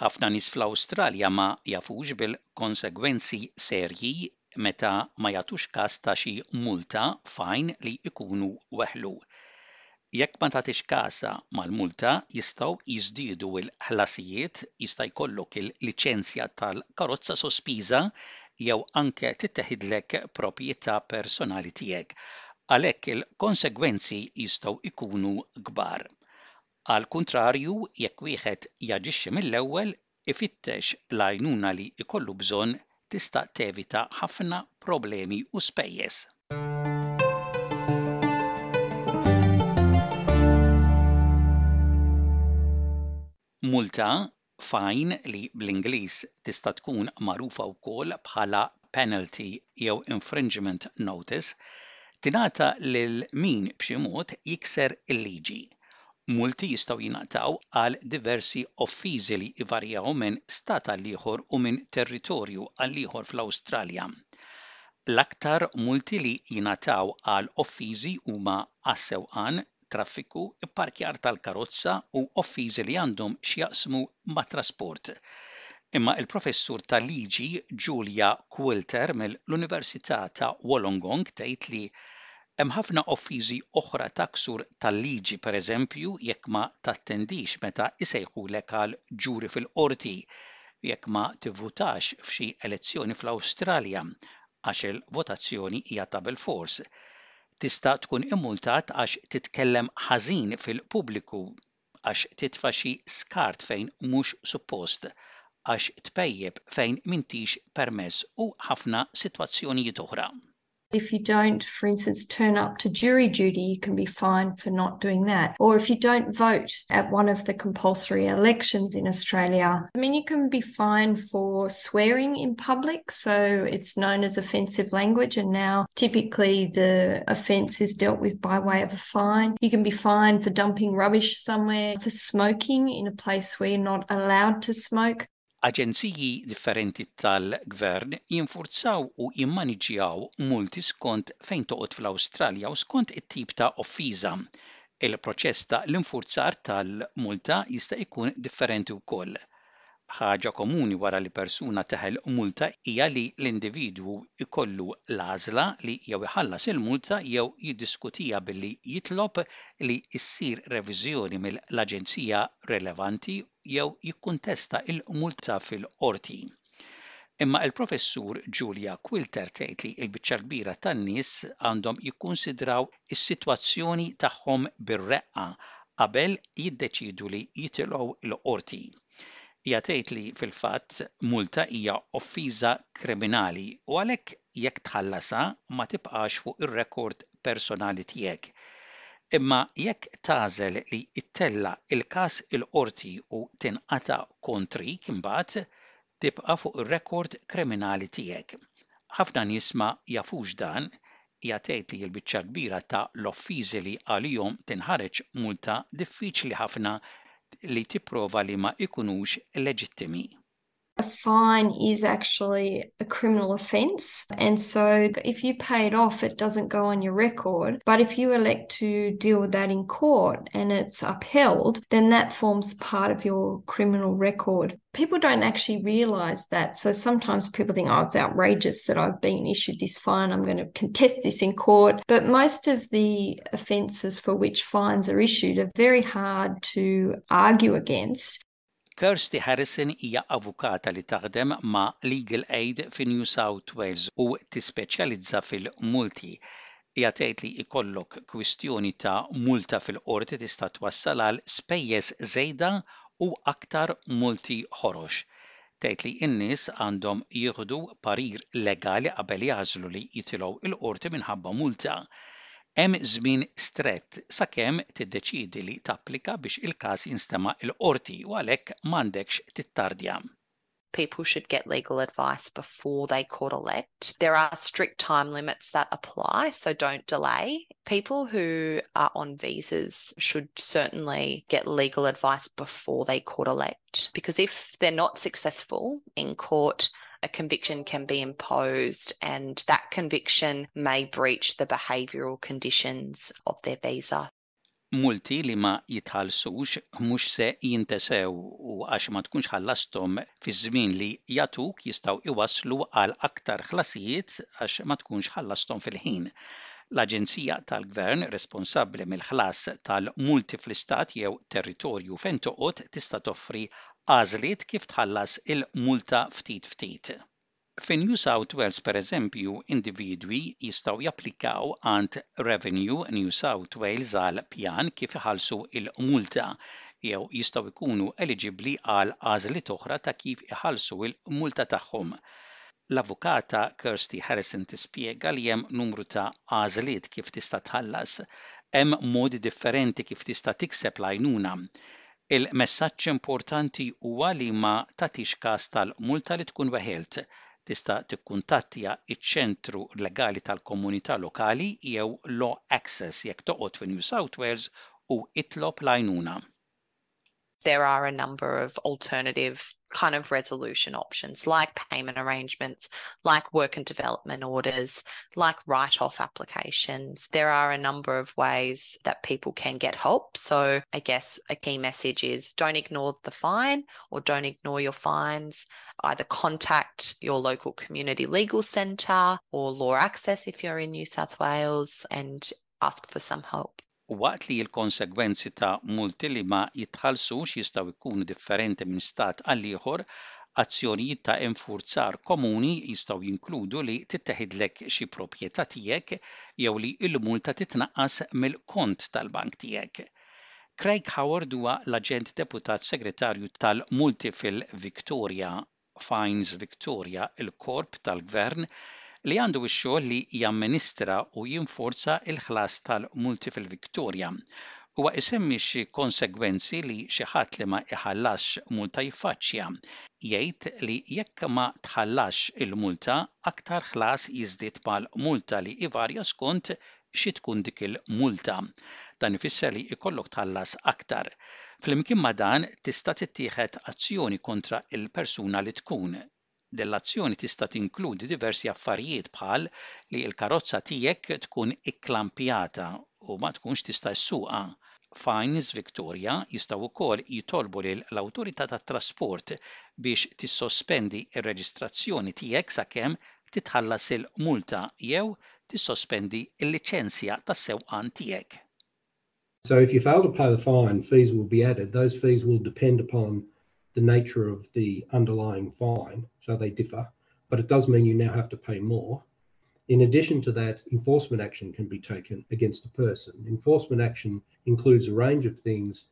Ħafna nies fl-Awstralja ma jafux bil-konsegwenzi serji meta ma jagħtux kas ta' xi multa, fajn, li jkunu weħlu. Jekk ma tagħtix kasha mal-multa, jistgħu jiżdiedu l-ħlasijiet, jista' jkollok il-liċenzja tal-karozza sospiża jew anke titteħidlek proprjetà personali tiegħek. Għalhekk il-konsegwenzi jistgħu jkunu kbar. Għall-kuntrarju, jekk wieħed jaġixxi mill-ewwel, ifittex l-għajnuna li jkollu bżonn tista' tevita ħafna problemi u spejjeż. Multa, fajn li bl-Ingliż tista' tkun magħrufa wkoll bħala penalty jew infringement notice, tingħata lil min b'xi mod jikser il-liġi. Multi jistgħu jingħataw għal diversi offiżi li jvarjaw minn stat għal ieħor u minn territorju għal ieħor fl-Awstralja. L-aktar multi li jingħataw għal offiżi huma għas-sewqan, traffiku, ipparkjar tal-karozza u offiżi li għandhom x'jaqsmu mat-trasport. Imma il-Professur tal-Liġi Julia Quilter mill-Università ta' Wollongong tgħid li Hemm ħafna offiżi oħra ta' ksur tal-liġi, pereżempju, jekk ma tattendix meta jsejħulek għal ġuri fil-qorti, jekk ma tivvutax f'xi elezzjoni fl-Awstralja, għax il-votazzjoni hija ta' bilfors. Tista' tkun immultat għax titkellem ħażin fil-pubbliku, għax titfa' xi skart fejn mhux suppost, għax tpejjep fejn m'intix permess u ħafna sitwazzjonijiet oħra. If you don't, for instance, turn up to jury duty, you can be fined for not doing that. Or if you don't vote at one of the compulsory elections in Australia, I mean, you can be fined for swearing in public. So it's known as offensive language. And now typically the offence is dealt with by way of a fine. You can be fined for dumping rubbish somewhere, for smoking in a place where you're not allowed to smoke. Aġenziji differenti tal-gvern jinfurzaw u jimmaniġġjaw multi skont fejn toqgħod fl-Awstralja u skont it-tip ta' offiża. Il-proċess ta' l-infurzar tal-multa jista' jkun differenti wkoll. Ħaġa komuni wara li persuna teħel multa hija li l-individwu jkollu l-għażla li jew iħallas il-multa jew jiddiskutiha billi jitlob li ssir reviżjoni mill-aġenzija relevanti jew jikkuntesta l-multa fil-qorti. Imma il-Professur Julia Quilter tgħid li l-biċċa l-kbira tan-nies għandhom jikkunsidraw is-sitwazzjoni tagħhom bir-reqqa qabel jiddeċiedu li jitilgħu l-qorti. Hija tgħid li fil-fatt multa hija offiża kriminali u għalhekk jekk tħallasha ma tibqax fuq ir-rekord personali tiegħek. Imma jekk tagħżel li ttella' il-każ il-Qorti u tinqata' kontrik imbagħad, tibqa' fuq ir-rekord kriminali tiegħek. Ħafna nies ma jafux dan, hija tgħid li l-biċċa l-kbira ta' l-offiżi li għalihom tinħareġ multa diffiċli ħafna li tipprova li ma jkunux leġittimi. a fine is actually a criminal offence. And so if you pay it off, it doesn't go on your record. But if you elect to deal with that in court and it's upheld, then that forms part of your criminal record people don't actually realize that. So sometimes people think, oh, it's outrageous that I've been issued this fine. I'm going to contest this in court. But most of the offences for which fines are issued are very hard to argue against. Kirsty Harrison hija avukata li taħdem ma' Legal Aid fi New South Wales u tispeċjalizza fil-multi. Hija tgħid li jkollok kwistjoni ta' multa fil-qorti tista' twassal għal spejjeż żejda u aktar multi ħorox. tgħid li n-nies għandhom jieħdu parir legali qabel jagħżlu li jitilgħu l-Qorti minħabba multa. Hemm żmien strett sakemm tiddeċiedi li tapplika biex il-każ jinstema' l-Qorti u għalhekk m'għandekx tittardja. People should get legal advice before they court elect. There are strict time limits that apply so don't delay. People who are on visas should certainly get legal advice before they court elect. court because if they're not successful in court, a conviction can be imposed and that conviction may breach the behavioural conditions of their visa. Multi li ma jitħallsux mhux se jintesew u għax ma tkunx ħallasthom fiż-żmien li jagħtuk jistgħu jwasslu għal aktar ħlasijiet għax ma tkunx ħallasthom fil-ħin. L-aġenzija tal-gvern responsabbli mill-ħlas tal-multi fl-Istat jew territorju fejn toqgħod tista' toffri għażliet kif tħallas il-multa ftit ftit. Fi New South Wales, pereżempju, individwi jistgħu japplikaw għand Revenue New South Wales għal pjan kif iħallsu l-multa jew jistgħu jkunu eliġibbli għal għażliet oħra ta' kif iħallsu l-multa tagħhom. L-Avukata Kirsty Harrison tispjega li hemm numru ta' għażliet kif tista' tħallas. Hemm modi differenti kif tista' tikseb l-għajnuna. Il-messaġġ importanti huwa li ma tagħtix kas tal-multa li tkun weħilt. Tista' tikkuntattja ċ-Ċentru Legali tal-Komunità Lokali jew Law Access jekk toqgħod fi New South Wales u itlob l-għajnuna. There are a number of alternative kind of resolution options like payment arrangements, like work and development orders, like write off applications. There are a number of ways that people can get help. So, I guess a key message is don't ignore the fine or don't ignore your fines. Either contact your local community legal centre or Law Access if you're in New South Wales and ask for some help. u waqt li l-konsegwenzi ta' multi li ma jitħallsux jistgħu jkunu differenti minn Stat għal ieħor, azzjonijiet ta' infurzar komuni jistgħu jinkludu li titteħidlek xi proprjetà tiegħek jew li l-multa titnaqqas mill-kont tal-bank tiegħek. Craig Howard huwa l-Aġent Deputat Segretarju tal-Multi fil-Victoria Fines Victoria il-korp tal-gvern li għandu x-xogħol li jamministra u jinforza l-ħlas tal-multi fil-Victoria. Huwa isemmi xi konsegwenzi li xi ħadd li ma jħallasx multa jiffaċċja, jgħid li jekk ma tħallasx il-multa, aktar ħlas jiżdied mal-multa li jvarja skont xi tkun dik il-multa. Dan ifisser li jkollok tħallas aktar. Flimkien ma' dan, tista' tittieħed azzjoni kontra l-persuna li tkun. Din l-azzjoni tista' tinkludi diversi affarijiet bħal li l-karozza tiegħek tkun ikklampjata u ma tkunx tista' ssuqha. Fines Victoria jistgħu wkoll jitolbu lil l-awtorità tat-trasport biex tissospendi r-reġistrazzjoni tiegħek sakemm titħallas il-multa jew tissospendi il-liċenzja tas-sewqan tiegħek. So if you fail to pay the fine, fees will be added. Those fees will depend upon the nature of the underlying fine, so they differ, but it does mean you now have to pay more. In addition to that, enforcement action can be taken against a person. Enforcement action includes a range of things,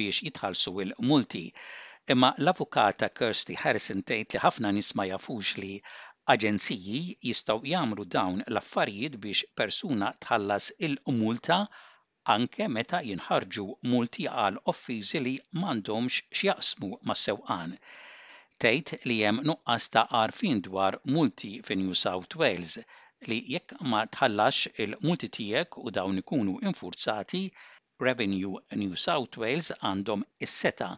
biex jitħallsu l-multi. Imma l-Avukata Kirsty Harrison tgħid li ħafna nies ma jafux li aġenziji jistgħu jagħmlu dawn l-affarijiet biex persuna tħallas il-multa anke meta jinħarġu multi għal offiżi li m'għandhomx x'jaqsmu mas-sewqan. Tgħid li hemm nuqqas ta' għarfien dwar multi fi New South Wales li jekk ma tħallasx il-multi tiegħek u dawn ikunu infurzati, Revenue New South Wales għandhom is-setgħa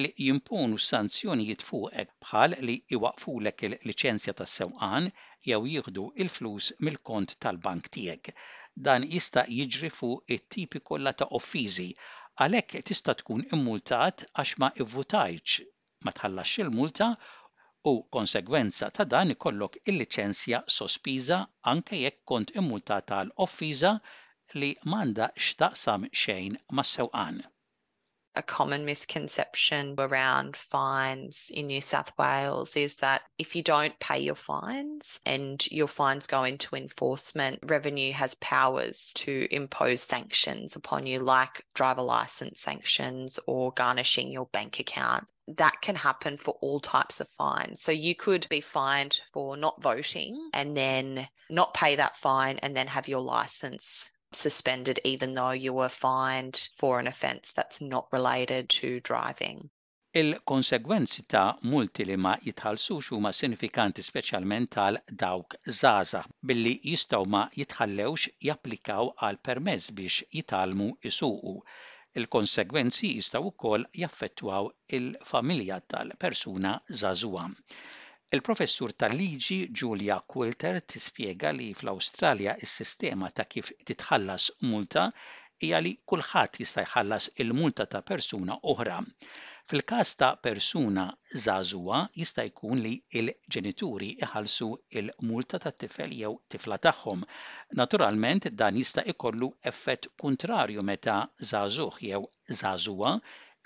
li jimponu sanzjonijiet fuqek bħal li jwaqqfulek il-liċenzja tas-sewqan jew jieħdu l-flus mill-kont tal-bank tiegħek. Dan jista' jiġri fuq it-tipi kollha ta' offiżi. Għalhekk tista' tkun immultat għax ma ivvutajtx ma tħallasx il-multa u konsegwenza ta' dan ikollok il-liċenzja sospiża anke jekk kont immultat għal offiża li ma għandha x'taqsam xejn mas-sewqan. A common misconception around fines in New South Wales is that if you don't pay your fines and your fines go into enforcement, revenue has powers to impose sanctions upon you, like driver license sanctions or garnishing your bank account. that can happen for all types of fines. So you could be fined for not voting and then not pay that fine and then have your license suspended, even though you were fined for an offence that's not related to driving. Il-konsegwenzi ta' multi li ma jitħallsux huma sinifikanti speċjalment għal dawk żgħażagħ, billi jistgħu ma jitħallewx japplikaw għal permess biex jitgħallmu jsuqu. Il-konsegwenzi jistgħu wkoll jaffettwaw il-familja tal-persuna żagħżugħa. Il-Professur tal-Liġi Julia Quilter tispjega li fl-Awstralja s-sistema ta' kif titħallas multa hija li kulħadd jista' jħallas il-multa ta' persuna oħra. Fil-każ ta' persuna żagħżugħa jista' jkun li l-ġenituri jħallsu l-multa tat-tifel jew tifla tagħhom. Naturalment dan jista' jkollu effett kuntrarju meta żagħżugħ jew żagħżugħa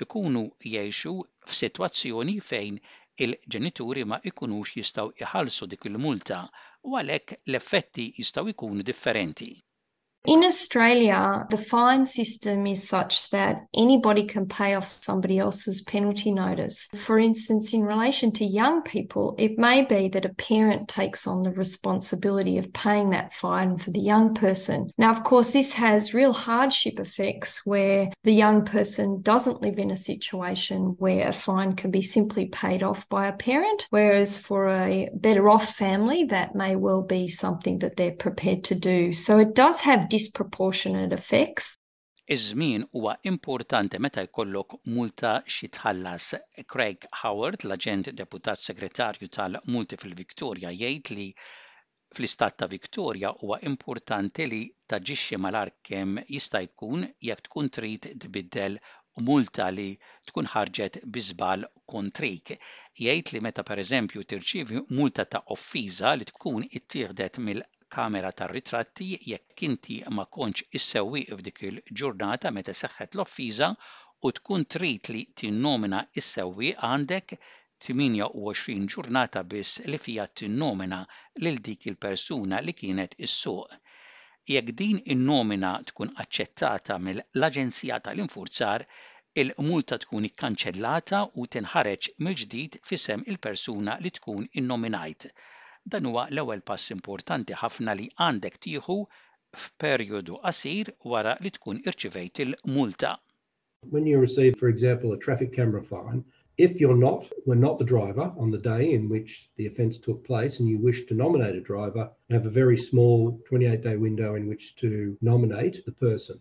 jkunu jgħixu f'sitwazzjoni fejn il-ġenituri ma jkunux jistgħu jħallsu dik il-multa u għalhekk l-effetti jistgħu jkunu differenti. In Australia, the fine system is such that anybody can pay off somebody else's penalty notice. For instance, in relation to young people, it may be that a parent takes on the responsibility of paying that fine for the young person. Now, of course, this has real hardship effects where the young person doesn't live in a situation where a fine can be simply paid off by a parent, whereas for a better off family, that may well be something that they're prepared to do. So it does have disproportionate effects. Iż-żmien huwa importanti meta jkollok multa xi tħallas. Craig Howard, l-aġent deputat segretarju tal-multi fil-Victoria jgħid li fl-Istat ta' Victoria huwa importanti li taġixxi malar kemm jista' jkun jekk tkun trid tbiddel multa li tkun ħarġet bi żball kontrik. Jgħid li meta pereżempju tirċievi multa ta' offiża li tkun ittieħdet mill kamera tar-ritratti jekk inti ma kontx is-sewwieq f'dik il-ġurnata meta seħħet l-offiża u tkun trid li tinnomina s-sewwieq għandek 28 ġurnata biss li fiha tinnomina lil dik il-persuna li kienet issuq jekk din in-nomina tkun aċċettata mill-aġenzija tal-infurzar il-multa tkun ikkanċellata u tinħareġ mill-ġdid f'isem il-persuna li tkun innominajt Dan huwa l-ewwel pass importanti ħafna li għandek tieħu f'perjodu qasir wara li tkun irċivejt il-multa. When you receive, for example, a traffic camera fine, if you're not, were not the driver on the day in which the offence took place and you wish to nominate a driver, you have a very small 28 day window in which to nominate the person.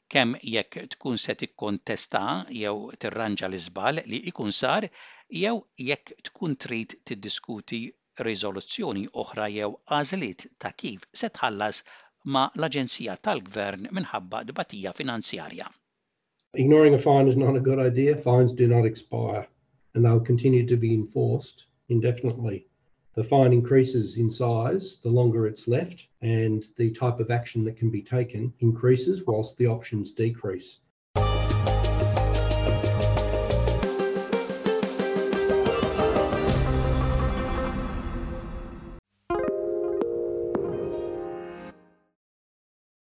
kemm jekk tkun se tikkontesta jew tirranġa l-iżball li jkun sar jew jekk tkun trid tiddiskuti riżoluzzjoni oħra jew għażliet ta' kif se tħallas ma' l-aġenzija tal-gvern minħabba tbatija finanzjarja. Ignoring a fine is not a good idea, fines do not expire and they will continue to be enforced indefinitely. The fine increases in size the longer it's left, and the type of action that can be taken increases whilst the options decrease.